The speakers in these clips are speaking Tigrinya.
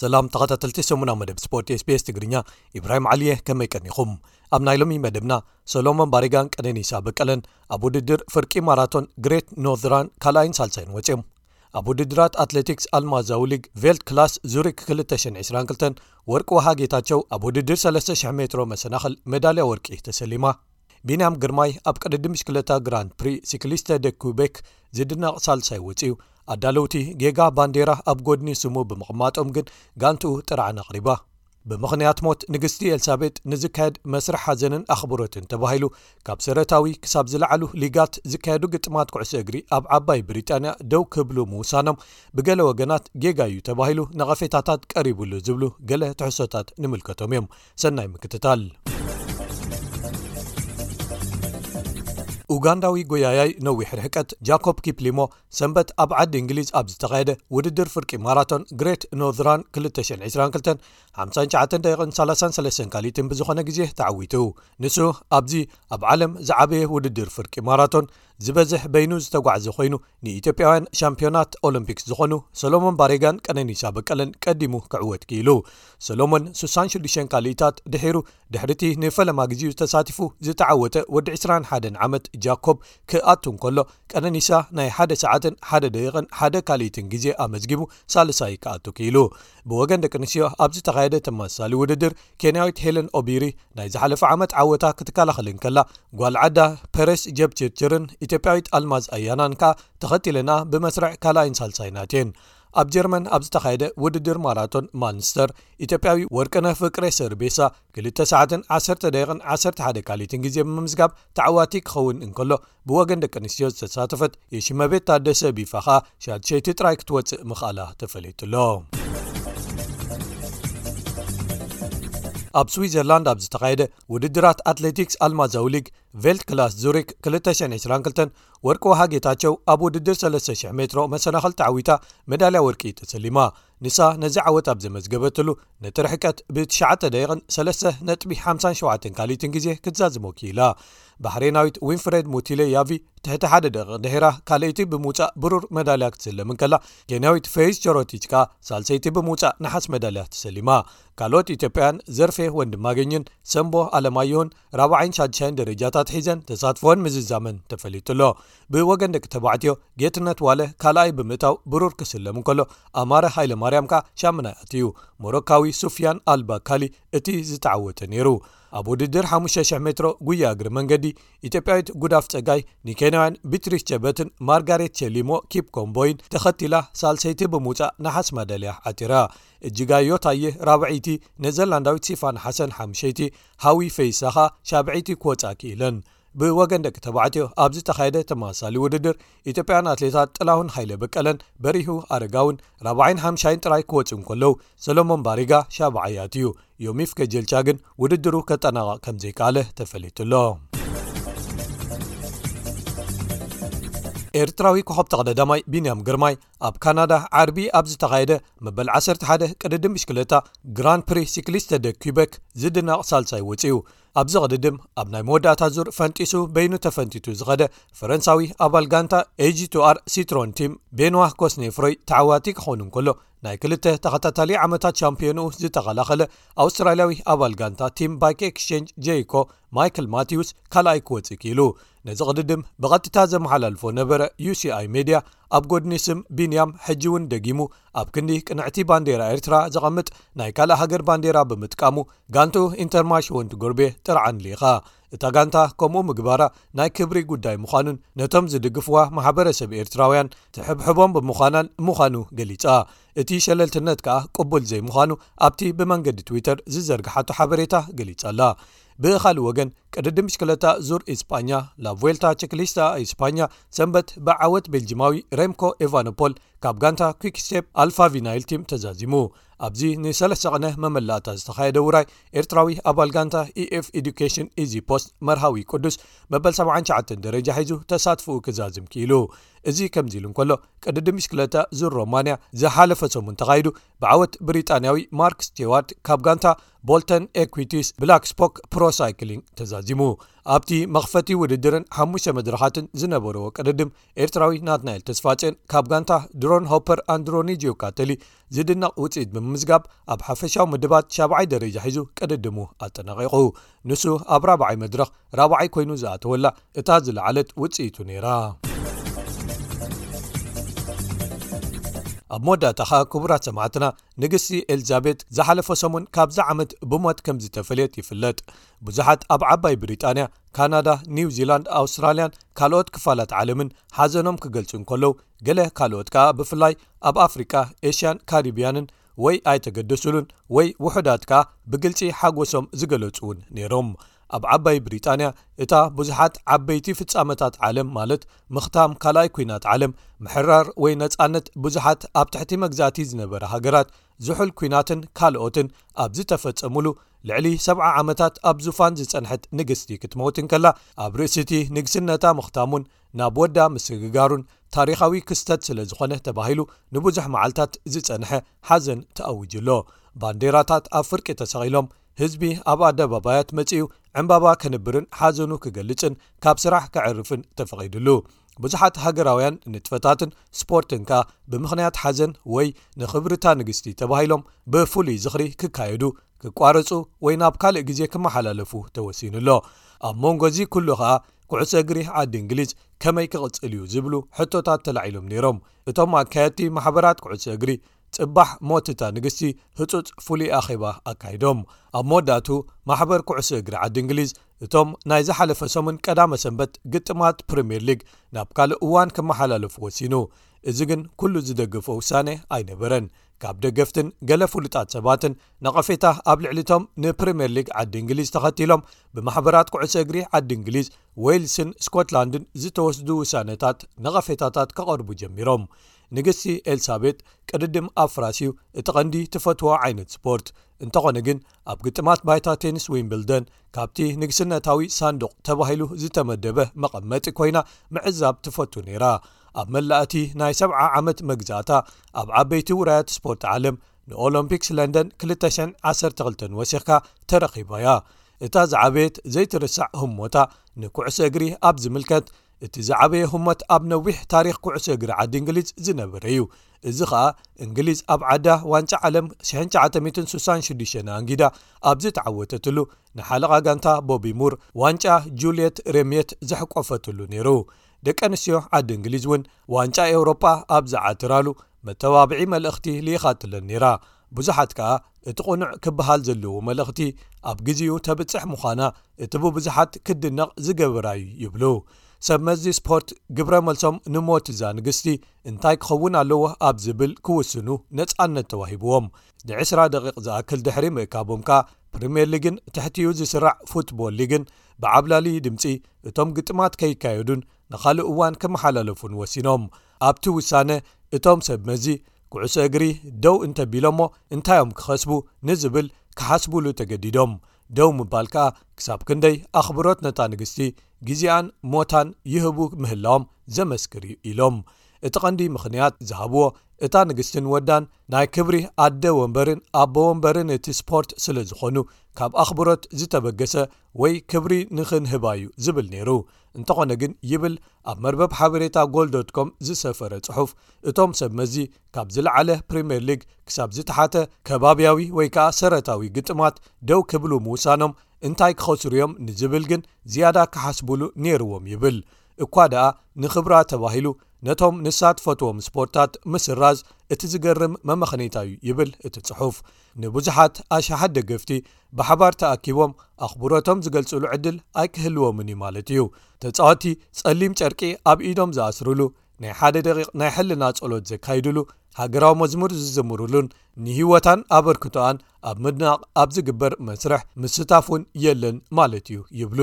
ሰላም ተኸታተልቲ ሰሙና መደብ ስፖርት ስቤስ ትግርኛ ኢብራሂም ዓልየ ከመይ ቀኒኹም ኣብ ናይ ሎሚ መደብና ሰሎሞን ባሪጋን ቀነኒሳ በቀለን ኣብ ውድድር ፍርቂ ማራቶን ግሬት ኖርዘራን ካልኣይን ሳልሳይን ወፂኦም ኣብ ውድድራት ኣትሌቲክስ ኣልማዛዊ ሊግ ቨልት ክላስ ዙሪክ 222 ወርቂ ውሃ ጌታቸው ኣብ ውድድር 3,00 ሜትሮ መሰናኽል መዳልያ ወርቂ ተሰሊማ ቢንያም ግርማይ ኣብ ቅድዲ ምሽክለታ ግራን ፕሪ ሲክሊስተ ደኩቤክ ዝድነቕ ሳልሳይ ወፅዩ ኣዳለውቲ ጌጋ ባንዴራ ኣብ ጎድኒ ስሙ ብምቕማጦም ግን ጋንትኡ ጥርዓን ኣቕሪባ ብምኽንያት ሞት ንግስቲ ኤልሳቤጥ ንዝካየድ መስርሕ ሓዘንን ኣኽብሮትን ተባሂሉ ካብ ሰረታዊ ክሳብ ዝለዓሉ ሊጋት ዝካየዱ ግጥማት ኩዕሶ እግሪ ኣብ ዓባይ ብሪጣንያ ደው ክብሉ ምውሳኖም ብገለ ወገናት ጌጋ እዩ ተባሂሉ ነቐፌታታት ቀሪብሉ ዝብሉ ገለ ትሕሶታት ንምልከቶም እዮም ሰናይ ምክትታል ኡጋንዳዊ ጎያያይ ነዊሕ ርሕቀት ጃኮብ ኪፕሊሞ ሰንበት ኣብ ዓዲ እንግሊዝ ኣብ ዝተኻየደ ውድድር ፍርቂ ማራቶን ግሬት ኖርዝ ራን 2022 59 ደቂቕን 33 ካልኢትን ብዝኾነ ግዜ ተዓዊቱ ንሱ ኣብዚ ኣብ ዓለም ዝዓበየ ውድድር ፍርቂ ማራቶን ዝበዝሕ በይኑ ዝተጓዕዘ ኮይኑ ንኢትዮጵያውያን ሻምፒዮናት ኦሎምፒክስ ዝኾኑ ሰሎሞን ባሬጋን ቀነኒሳ በቀለን ቀዲሙ ክዕወት ክኢሉ ሰሎሞን 66 ካልኢታት ድሒሩ ድሕሪቲ ንፈለማ ግዜኡ ዝተሳትፉ ዝተዓወተ ወዲ 21 ዓመት ጃኮብ ክኣቱ እንከሎ ቀነኒሳ ናይ ሓደ ሰዓትን ሓደ ደቂቕን ሓደ ካልኢትን ግዜ ኣመዝጊቡ ሳልሳይ ክኣቱ ክኢሉ። ብወገን ደቂ ኣንስትዮ ኣብ ዝተኻየደ ተመሳሳሊ ውድድር ኬንያዊት ሄለን ኦቢሪ ናይ ዝሓለፈ ዓመት ዓወታ ክትከላኸል እንከላ ጓል ዓዳ ፐሬስ ጀፕቺርቺርን ኢትዮጵያዊት ኣልማዝ ኣያናን ከኣ ተኸቲለንኣ ብመስርዕ ካልኣይን ሳልሳይን ኣትየን። ኣብ ጀርመን ኣብ ዝተኻየደ ውድድር ማራቶን ማንስተር ኢትዮጵያዊ ወርቅነ ፍቅሬ ሰርቤሳ ክልተ ሰዓትን ዓሰርተ ደቂቕን ዓሰርተ ሓደ ካልኢትን ግዜ ብምምዝጋብ ተዓዋቲ ክኸውን እንከሎ ብወገን ደቂ ኣንስትዮ ዝተሳተፈት የሽመቤት ታደሰ ቢፋ ከኣ ሻድሸይቲ ጥራይ ክትወጽእ ምኽኣላ ተፈሊጡሎ። ኣብ ስዊዘርላንድ ኣብ ዝተኻየደ ውድድራት ኣትሌቲክስ ኣልማዛዊ ሊግ ቨልት ክላስ ዙሪክ 222 ወርቂ ውሃ ጌታቸው ኣብ ውድድር 3,00 ሜትሮ መሰናኸል ተዓዊታ መዳልያ ወርቂ ተሰሊማ ንሳ ነዚ ዓወት ኣብ ዘመዝገበትሉ ነቲ ርሕቀት ብትሽዓተ ደቂቕን ሰለስተ ነጥቢ ሓምሳን ሸውዓተን ካልኢትን ግዜ ክትዛዝሞ ክኢላ። ባሕሬናዊት ዊንፍሬድ ሙቲሌ ያቪ ትሕቲ ሓደ ደቂቕ ድሒራ ካልኣይቲ ብምውጻእ ብሩር መዳልያ ክትስለም እንከላ፣ ኬንያዊት ፌይዝ ቸሮቲች ከኣ ሳልሰይቲ ብምውጻእ ነሓስ መዳልያ ተሰሊማ። ካልኦት ኢትዮጵያውያን ዘርፌ ወንድማገኝን ሰምቦ ኣለማየሁን ራብዓይን ሻድሻይን ደረጃታት ሒዘን ተሳትፎኣን ምዝዛመን ተፈሊጡ'ሎ። ብወገን ደቂ ተባዕትዮ ጌትነት ዋለ ካልኣይ ብምእታው ብሩር ክስለም እንከሎ ኣማረ ሃይለማርያም ከኣ ሻምናይ ኣትዩ። ሞሮካዊ ሱፍያን ኣል ባካሊ እቲ ዝተዓወተ ነይሩ። ኣብ ውድድር ሓሙሽተ ሽሕ ሜትሮ ጉያ እግሪ መንገዲ ኢትዮጵያዊት ጉዳፍ ጸጋይ ንኬንያውያን ቢትሪስ ቸበትን ማርጋሬት ቸሊሞ ኪፕኮምቦይን ተኸቲላ ሳልሰይቲ ብምውጻእ ነሓስ ማዳልያ ዓቲራ። እጅጋዮ ታየ ራብዐይቲ፣ ኔዘርላንዳዊት ሲፋን ሓሰን ሓሙሸይቲ፣ ሃዊ ፈይሳ ከኣ ሻብዐይቲ ክወጻ ክኢለን። ብወገን ደቂ ተባዕትዮ ኣብ ዝተኻየደ ተመሳሳሊ ውድድር ኢትዮጵያውያን ኣትሌታት ጥላሁን ሃይለ በቀለን በሪሁ ኣረጋውን ራብዓይን ሓምሻይን ጥራይ ክወፁ እንከለዉ ሰሎሞን ባሪጋ ሻብዓይ ኣትዩ ዮሚፍ ከጀልቻ ግን ውድድሩ ከጠናቐቕ ከም ዘይከኣለ ተፈሊጡ ኣሎ ኤርትራዊ ኮኸብ ተቕደዳማይ ቢንያም ግርማይ ኣብ ካናዳ ዓርቢ ኣብ ዝተኻየደ መበል 11 ቅድድም ብሽክለታ ግራን ፕሪ ሲክሊስተ ደ ኩበክ ዝድናቕ ሳልሳይ ወፅኡ ኣብዚ ቅድድም ኣብ ናይ መወዳእታ ዙር ፈንጢሱ በይኑ ተፈንቲቱ ዝኸደ ፈረንሳዊ ኣባል ጋንታ ኤጂቱኣር ሲትሮን ቲም ቤንዋ ኮስኔ ፍሮይ ተዓዋቲ ክኾኑ እንከሎ ናይ ክልተ ተኸታታሊ ዓመታት ሻምፕዮንኡ ዝተኸላኸለ ኣውስትራልያዊ ኣባል ጋንታ ቲም ባይክ ኤክስቸንጅ ጀይኮ ማይክል ማቲውስ ካልኣይ ክወፅእ ክኢሉ ነዚ ቅድድም ብቐጥታ ዘመሓላልፎ ነበረ ዩሲኣይ ሜድያ ኣብ ጎድኒ ስም ቢንያም ሕጂ እውን ደጊሙ ኣብ ክንዲ ቅንዕቲ ባንዴራ ኤርትራ ዘቐምጥ ናይ ካልእ ሃገር ባንዴራ ብምጥቃሙ ጋንትኡ ኢንተርማሽ ወንድ ጎርቤ ጥርዓን ልኢኻ እታ ጋንታ ከምኡ ምግባራ ናይ ክብሪ ጉዳይ ምዃኑን ነቶም ዝድግፍዋ ማሕበረሰብ ኤርትራውያን ትሕብሕቦም ብምዃናን ምዃኑ ገሊጻ እቲ ሸለልትነት ከኣ ቅቡል ዘይምዃኑ ኣብቲ ብመንገዲ ትዊተር ዝዘርግሓቶ ሓበሬታ ገሊጻ ኣላ ብኻልእ ወገን ቅድድም ብሽክለታ ዙር እስጳኛ ላቮልታ ቸክሊስታ እስጳኛ ሰንበት ብዓወት ቤልጅማዊ ረምኮ ኤቫኖፖል ካብ ጋንታ ኩክስቴፕ ኣልፋቪናይል ቲም ተዛዚሙ ኣብዚ ንሰለስተ ቕነ መመላእታ ዝተኻየደ ውራይ ኤርትራዊ ኣባል ጋንታ eኤf ኤዱኬሽን ኢዚ ፖስት መርሃዊ ቅዱስ መበል 79 ደረጃ ሒዙ ተሳትፍኡ ክዛዝም ክኢሉ እዚ ከምዚ ኢሉ እንከሎ ቅድዲ ምሽክለታ ዙር ሮማንያ ዝሓለፈ ሰሙን ተኻይዱ ብዓወት ብሪጣንያዊ ማርክ ስቴዋርድ ካብ ጋንታ ቦልተን ኤኩትስ ብላክ ስፖክ ፕሮሳይክሊንግ ተዛዚሙ ኣብቲ መኽፈቲ ውድድርን ሓሙሽተ መድረኻትን ዝነበረዎ ቅድድም ኤርትራዊ ናትናኤል ተስፋጼን ካብ ጋንታ ድሮን ሆፐር ኣንድሮኒጅዮ ካተሊ ዝድነቕ ውፅኢት ብምምዝጋብ ኣብ ሓፈሻዊ ምድባት ሻብዓይ ደረጃ ሒዙ ቅድድሙ ኣጠናቂቑ ንሱ ኣብ ራብዓይ መድረኽ ራብዓይ ኮይኑ ዝኣተወላ እታ ዝለዓለት ውፅኢቱ ነይራ ኣብ መወዳእታ ኸኣ ክቡራት ሰማዕትና ንግስቲ ኤልዛቤት ዝሓለፈ ሰሙን ካብዚ ዓመት ብሞት ከም ዝተፈልየት ይፍለጥ ብዙሓት ኣብ ዓባይ ብሪጣንያ ካናዳ ኒው ዚላንድ ኣውስትራልያን ካልኦት ክፋላት ዓለምን ሓዘኖም ክገልጹ እንከለዉ ገለ ካልኦት ከኣ ብፍላይ ኣብ ኣፍሪቃ ኤሽያን ካሪብያንን ወይ ኣይተገደሱሉን ወይ ውሑዳት ከኣ ብግልጺ ሓጎሶም ዝገለጹ እውን ነይሮም ኣብ ኣብ ዓባይ ብሪጣንያ እታ ብዙሓት ዓበይቲ ፍጻመታት ዓለም ማለት ምኽታም ካልኣይ ኲናት ዓለም፣ ምሕራር ወይ ነጻነት ብዙሓት ኣብ ትሕቲ መግዛእቲ ዝነበራ ሃገራት፣ ዝሑል ኲናትን ካልኦትን ኣብ ዝተፈጸሙሉ ልዕሊ ሰብዓ ዓመታት ኣብ ዙፋን ዝጸንሐት ንግስቲ ክትመውት እንከላ ኣብ ርእሲ'ቲ ንግስነታ ምኽታሙን ናብ ወዳ ምስግጋሩን ታሪኻዊ ክስተት ስለዝኾነ ተባሂሉ ንብዙሕ መዓልታት ዝጸንሐ ሓዘን ተኣዊጁ'ሎ። ባንዴራታት ኣብ ፍርቂ ተሰቒሎም፣ ህዝቢ ኣብ ኣደባባያት መጺኡ ዕምባባ ከንብርን ሓዘኑ ክገልጽን ካብ ስራሕ ከዕርፍን ተፈቒዱሉ ብዙሓት ሃገራውያን ንጥፈታትን ስፖርትን ከኣ ብምኽንያት ሓዘን ወይ ንኽብርታ ንግስቲ ተባሂሎም ብፍሉይ ዝኽሪ ክካየዱ ክቋረጹ ወይ ናብ ካልእ ግዜ ክመሓላለፉ ተወሲኑ ኣሎ ኣብ መንጎ እዚ ኩሉ ከኣ ኩዕሶ እግሪ ዓዲ እንግሊዝ ከመይ ክቕጽል እዩ ዝብሉ ሕቶታት ተላዒሎም ነይሮም እቶም ኣካየድቲ ማሕበራት ኩዕሶ እግሪ ጽባሕ ሞት እታ ንግስቲ ህጹጽ ፍሉይ ኣኼባ ኣካይዶም። ኣብ መወዳእትኡ ማሕበር ኩዕሶ እግሪ ዓዲ እንግሊዝ እቶም ናይ ዝሓለፈ ሰሙን ቀዳመ ሰንበት ግጥማት ፕሪምየር ሊግ ናብ ካልእ እዋን ክመሓላለፉ ወሲኑ። እዚ ግን ኩሉ ዝደገፎ ውሳነ ኣይነበረን። ካብ ደገፍትን ገለ ፍሉጣት ሰባትን ነቐፌታ ኣብ ልዕሊ እቶም ንፕሪምየር ሊግ ዓዲ እንግሊዝ ተኸቲሎም ብማሕበራት ኩዕሶ እግሪ ዓዲ እንግሊዝ፣ ዌይልስን ስኮትላንድን ዝተወስዱ ውሳነታት ነቐፌታታት ከቐርቡ ጀሚሮም። ንግስቲ ኤልሳቤጥ ቅድድም ኣብ ፍራስ እዩ እቲ ቐንዲ ትፈትዎ ዓይነት ስፖርት፣ እንተዀነ ግን ኣብ ግጥማት ባይታ ቴኒስ ዊምብልደን ካብቲ ንግስነታዊ ሳንዱቕ ተባሂሉ ዝተመደበ መቐመጢ ኰይና ምዕዛብ ትፈቱ ነይራ። ኣብ መላእ እቲ ናይ ሰብዓ ዓመት መግዛእታ ኣብ ዓበይቲ ውራያት ስፖርት ዓለም ንኦሎምፒክስ ለንደን ክልተ ሽሕን ዓሰርተ ክልተን ወሲኽካ ተረኺባ'ያ። እታ ዝዓበየት ዘይትርሳዕ ህሞታ ንኵዕሶ እግሪ ኣብ ዝምልከት፣ እቲ ዝዓበየ ህሞት ኣብ ነዊሕ ታሪኽ ኩዕሶ እግሪ ዓዲ እንግሊዝ ዝነበረ እዩ። እዚ ኸኣ እንግሊዝ ኣብ ዓዳ ዋንጫ ዓለም 1966 ንኣንጊዳ ኣብ ዝተዓወተትሉ ንሓለቓ ጋንታ ቦቢ ሙር ዋንጫ ጁልየት ሬምየት ዘሕቆፈትሉ ነይሩ። ደቀንስትዮ ዓዲ እንግሊዝ እውን ዋንጫ ኤውሮጳ ኣብ ዝዓትራሉ መተባብዒ መልእኽቲ ልኢኻትለን ነይራ፣ ብዙሓት ከኣ እቲ ቅኑዕ ክበሃል ዘለዎ መልእኽቲ ኣብ ግዜኡ ተብጽሕ ምዃና እቲ ብብዙሓት ክድነቕ ዝገበራ'ዩ ይብሉ። ሰብ መዚ ስፖርት ግብረ መልሶም ንሞት'ዛ ንግስቲ እንታይ ክኸውን ኣለዎ ኣብ ዝብል ክውስኑ ነጻነት ተዋሂብዎም። ንዕስራ ደቒቕ ዝኣክል ድሕሪ ምእካቦም ከኣ ፕሪምየር ሊግን ትሕቲኡ ዝስራዕ ፉትቦል ሊግን ብዓብላሊ ድምጺ እቶም ግጥማት ከይካየዱን ንኻልእ እዋን ክመሓላለፉን ወሲኖም። ኣብቲ ውሳነ እቶም ሰብ መዚ ኩዕሶ እግሪ ደው እንተቢሎሞ እንታይ'ዮም ክኸስቡ ንዝብል ክሓስቡሉ ተገዲዶም። ደው ምባል ከኣ ክሳብ ክንደይ ኣኽብሮት ነታ ንግስቲ፣ ግዜኣን ሞታን ይህቡ ምህላዎም ዘመስክር'ዩ ኢሎም። እቲ ቀንዲ ምኽንያት ዝሃብዎ እታ ንግስትን ወዳን ናይ ክብሪ ኣደ ወንበርን ኣቦ ወንበርን እቲ ስፖርት ስለዝኾኑ ካብ ኣኽብሮት ዝተበገሰ ወይ ክብሪ ንኽንህባ'ዩ ዝብል ነይሩ። እንተኾነ ግን ይብል ኣብ መርበብ ሓበሬታ ጎል ዶት ኮም ዝሰፈረ ጽሑፍ፣ እቶም ሰብ መዚ ካብ ዝለዓለ ፕሪምየር ሊግ ክሳብ ዝተሓተ ከባብያዊ ወይ ከኣ ሰረታዊ ግጥማት ደው ክብሉ ምውሳኖም እንታይ ክኸስሩ'ዮም ንዝብል ግን ዝያዳ ክሓስቡሉ ነይርዎም ይብል። እኳ ደኣ ንኽብራ ተባሂሉ ነቶም ንሳ ትፈትዎም ስፖርታት ምስራዝ እቲ ዝገርም መመኽነይታ'ዩ ይብል እቲ ጽሑፍ። ንብዙሓት ኣሽሓት ደገፍቲ ብሓባር ተኣኪቦም ኣኽብሮቶም ዝገልጽሉ ዕድል ኣይክህልዎምን እዩ ማለት እዩ። ተጻወቲ ጸሊም ጨርቂ ኣብ ኢዶም ዝኣስርሉ፣ ናይ ሓደ ደቒቕ ናይ ሕልና ጸሎት ዘካይድሉ፣ ሃገራዊ መዝሙር ዝዝምርሉን ንህይወታን ኣበርክቶኣን ኣብ ምድናቕ ኣብ ዝግበር መስርሕ ምስታፍ እውን የለን ማለት እዩ ይብሉ።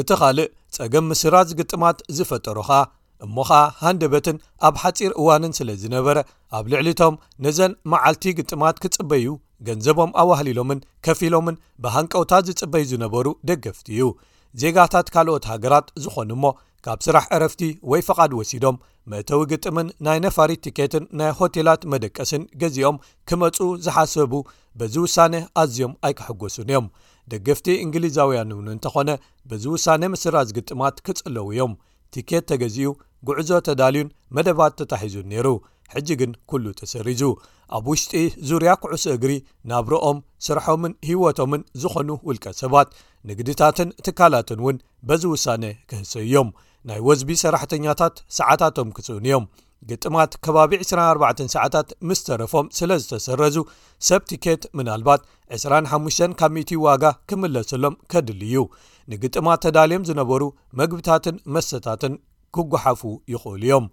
እቲ ካልእ ጸገም ምስራዝ ግጥማት ዝፈጠሩ ከኣ፣ እሞ ኸኣ ሃንደበትን ኣብ ሓጺር እዋንን ስለ ዝነበረ ኣብ ልዕሊቶም ነዘን መዓልቲ ግጥማት ክጽበዩ ገንዘቦም ኣዋህሊሎምን ከፊ ኢሎምን ብሃንቀውታ ዝጽበዩ ዝነበሩ ደገፍቲ እዩ ዜጋታት ካልኦት ሃገራት ዝኾኑ እሞ ካብ ስራሕ ዕረፍቲ ወይ ፍቓድ ወሲዶም መእተዊ ግጥምን ናይ ነፋሪት ቲኬትን ናይ ሆቴላት መደቀስን ገዚኦም ክመፁ ዝሓሰቡ በዚ ውሳነ ኣዝዮም ኣይክሕጎሱን እዮም ደገፍቲ እንግሊዛውያን እውን እንተኾነ በዚ ውሳነ ምስራዝ ግጥማት ክጽለው እዮም ቲኬት ተገዚኡ፣ ጉዕዞ ተዳልዩን መደባት ተታሒዙን ነይሩ። ሕጂ ግን ኩሉ ተሰሪዙ። ኣብ ውሽጢ ዙርያ ኩዕሶ እግሪ ናብርኦም፣ ስርሖምን ህይወቶምን ዝኾኑ ውልቀ ሰባት፣ ንግድታትን ትካላትን እውን በዚ ውሳነ ክህሰዩ'ዮም። ናይ ወዝቢ ሰራሕተኛታት ሰዓታቶም ክስእኑ'ዮም። ግጥማት ከባቢ 24 ሰዓታት ምስ ተረፎም ስለ ዝተሰረዙ ሰብ ቲኬት ምናልባት 25 ካብ ሚእቲ ዋጋ ክምለሰሎም ከድል እዩ ንግጥማት ተዳልዮም ዝነበሩ መግብታትን መሰታትን ክጓሓፉ ይኽእሉ እዮም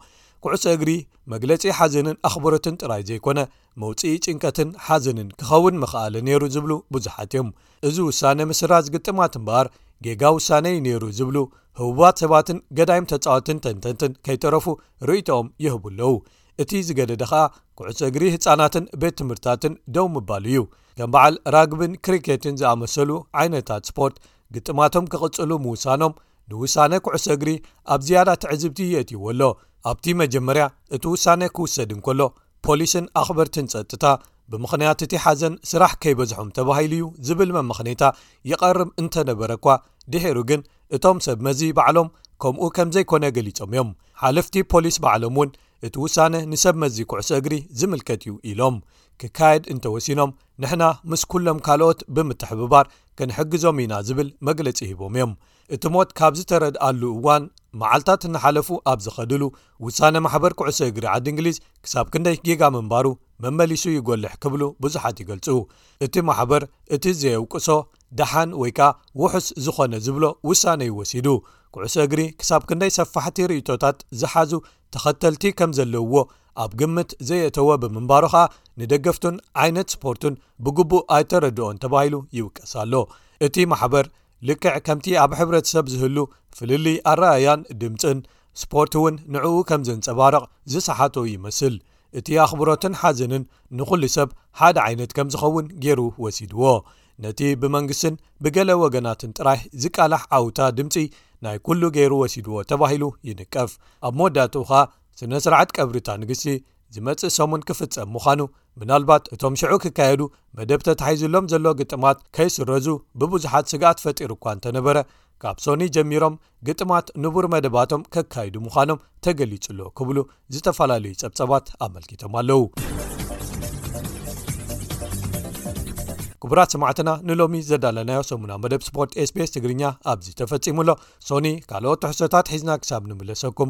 ኩዕሶ እግሪ መግለፂ ሓዘንን ኣኽበሮትን ጥራይ ዘይኮነ መውጽኢ ጭንቀትን ሓዘንን ክኸውን ምኸኣለ ነይሩ ዝብሉ ብዙሓት እዮም። እዚ ውሳነ ምስራዝ ግጥማት እምበኣር ጌጋ ውሳነ እዩ ነይሩ ዝብሉ ህቡባት ሰባትን ገዳይም ተጻወትን ተንተንትን ከይተረፉ ርእይቶኦም ይህቡ ኣለዉ። እቲ ዝገደደ ከኣ ኩዕሶ እግሪ ህጻናትን ቤት ትምህርትታትን ደው ምባሉ እዩ። ከም በዓል ራግብን ክሪኬትን ዝኣመሰሉ ዓይነታት ስፖርት ግጥማቶም ክቕጽሉ ምውሳኖም ንውሳነ ኩዕሶ እግሪ ኣብ ዝያዳ ትዕዝብቲ የእትይዎ ኣሎ። ኣብቲ መጀመርያ እቲ ውሳነ ክውሰድ እንከሎ ፖሊስን ኣኽበርትን ጸጥታ ብምኽንያት እቲ ሓዘን ስራሕ ከይበዝሖም ተባሂሉ'ዩ ዝብል መመኽኔታ ይቐርብ እንተነበረ'ኳ ድሒሩ ግን እቶም ሰብ መዚ ባዕሎም ከምኡ ከምዘይኮነ ገሊጾም'ዮም። ሓለፍቲ ፖሊስ ባዕሎም'ውን እቲ ውሳነ ንሰብ መዚ ኩዕሶ እግሪ ዝምልከት'ዩ ኢሎም ክካየድ እንተወሲኖም ንሕና ምስ ኩሎም ካልኦት ብምትሕብባር ክንሕግዞም ኢና ዝብል መግለጺ ሂቦም'ዮም። እቲ ሞት ካብ ዝተረድኣሉ እዋን መዓልታት እናሓለፉ ኣብ ዝኸድሉ ውሳነ ማሕበር ኩዕሶ እግሪ ዓዲ እንግሊዝ ክሳብ ክንደይ ጌጋ ምንባሩ መመሊሱ ይጎልሕ ክብሉ ብዙሓት ይገልፁ እቲ ማሕበር እቲ ዘየውቅሶ ደሓን ወይ ከኣ ውሑስ ዝኾነ ዝብሎ ውሳነ እዩ ወሲዱ ኩዕሶ እግሪ ክሳብ ክንደይ ሰፋሕቲ ርእቶታት ዝሓዙ ተኸተልቲ ከም ዘለውዎ ኣብ ግምት ዘየእተወ ብምንባሩ ከኣ ንደገፍቱን ዓይነት ስፖርቱን ብግቡእ ኣይተረድኦን ተባሂሉ ይውቀስ ኣሎ እቲ ማሕበር ልክዕ ከምቲ ኣብ ሕብረተሰብ ዝህሉ ፍልልይ ኣረኣእያን ድምጽን፣ ስፖርት እውን ንዕኡ ከም ዘንጸባርቕ ዝሰሓቶ ይመስል። እቲ ኣኽብሮትን ሓዘንን ንዅሉ ሰብ ሓደ ዓይነት ከም ዝኸውን ገይሩ ወሲድዎ። ነቲ ብመንግስትን ብገለ ወገናትን ጥራይ ዝቃላሕ ዓውታ ድምጺ ናይ ኵሉ ገይሩ ወሲድዎ ተባሂሉ ይንቀፍ። ኣብ መወዳእትኡ ከኣ ስነ-ስርዓት ቀብሪ እታ ንግስቲ፣ ዝመጽእ ሰሙን ክፍጸም ምዃኑ ምናልባት እቶም ሽዑ ክካየዱ መደብ ተታሒዙሎም ዘሎ ግጥማት ከይስረዙ ብብዙሓት ስግኣት ፈጢሩ እኳ እንተነበረ ካብ ሶኒ ጀሚሮም ግጥማት ንቡር መደባቶም ከካይዱ ምዃኖም ተገሊጹሎ ክብሉ ዝተፈላለዩ ጸብጸባት ኣመልኪቶም ኣለዉ ክቡራት ሰማዕትና ንሎሚ ዘዳለናዮ ሰሙና መደብ ስፖርት ስቤስ ትግርኛ ኣብዚ ተፈጺሙሎ ሶኒ ካልኦት ትሕሶታት ሒዝና ክሳብ ንምለሰኩም